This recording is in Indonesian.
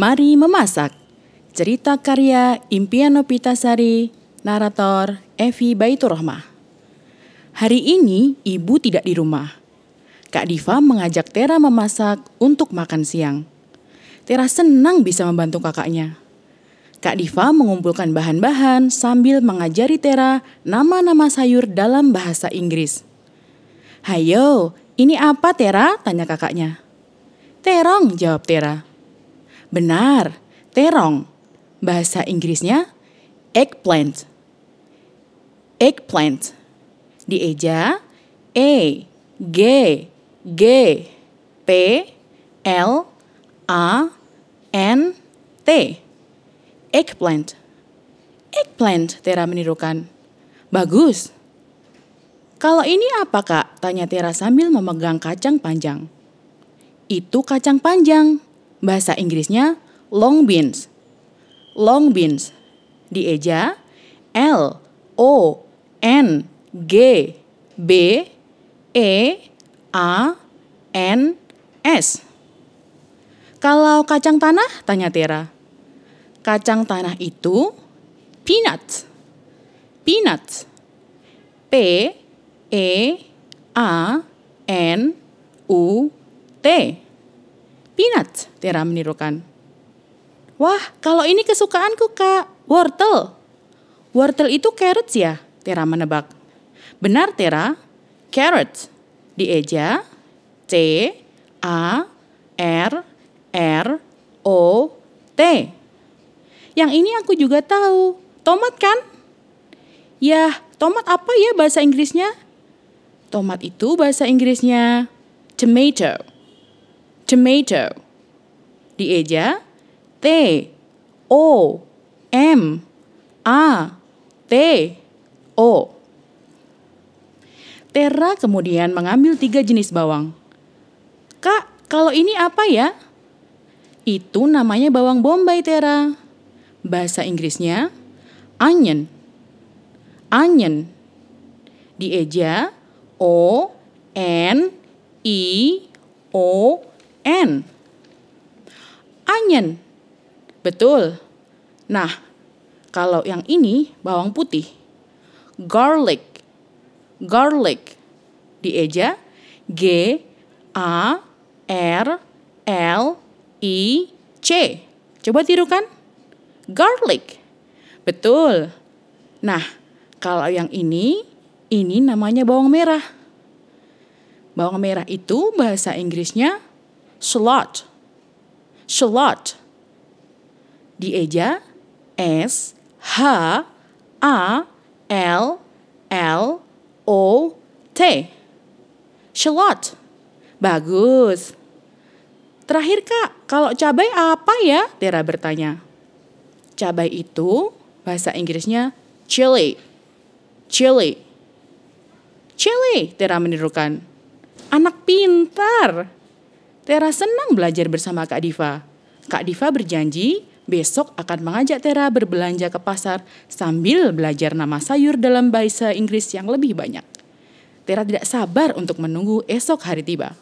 Mari memasak. Cerita karya Impian Nopitasari, narator Evi Baiturrohmah. Hari ini ibu tidak di rumah. Kak Diva mengajak Tera memasak untuk makan siang. Tera senang bisa membantu kakaknya. Kak Diva mengumpulkan bahan-bahan sambil mengajari Tera nama-nama sayur dalam bahasa Inggris. Hayo, ini apa Tera? Tanya kakaknya. Terong, jawab Tera. Benar, terong. Bahasa Inggrisnya eggplant. Eggplant. Dieja E G G P L A N T. Eggplant. Eggplant, Tera menirukan. Bagus. Kalau ini apa kak? Tanya Tera sambil memegang kacang panjang. Itu kacang panjang. Bahasa Inggrisnya long beans. Long beans. Dieja L O N G B E A N S. Kalau kacang tanah, tanya Tera. Kacang tanah itu peanuts. Peanuts. P E A N U T. Peanuts, Tera menirukan. Wah, kalau ini kesukaanku, Kak. Wortel. Wortel itu carrots ya? Tera menebak. Benar, Tera. Carrots. Dieja C A R R O T. Yang ini aku juga tahu. Tomat kan? Ya, tomat apa ya bahasa Inggrisnya? Tomat itu bahasa Inggrisnya tomato. Tomato. Dieja T O M A T O. Tera kemudian mengambil tiga jenis bawang. Kak, kalau ini apa ya? Itu namanya bawang bombay, Tera. Bahasa Inggrisnya onion. Onion. Dieja O N I O N. Onion. Betul. Nah, kalau yang ini bawang putih. Garlic. Garlic. Dieja G A R L I C. Coba tirukan. Garlic. Betul. Nah, kalau yang ini, ini namanya bawang merah. Bawang merah itu bahasa Inggrisnya shallot. Shallot. Dieja S H A L L O T. Shallot. Bagus. Terakhir kak, kalau cabai apa ya? Tera bertanya. Cabai itu bahasa Inggrisnya chili. Chili. Chili, Tera menirukan. Anak pintar. Tera senang belajar bersama Kak Diva. Kak Diva berjanji besok akan mengajak Tera berbelanja ke pasar sambil belajar nama sayur dalam bahasa Inggris yang lebih banyak. Tera tidak sabar untuk menunggu esok hari tiba.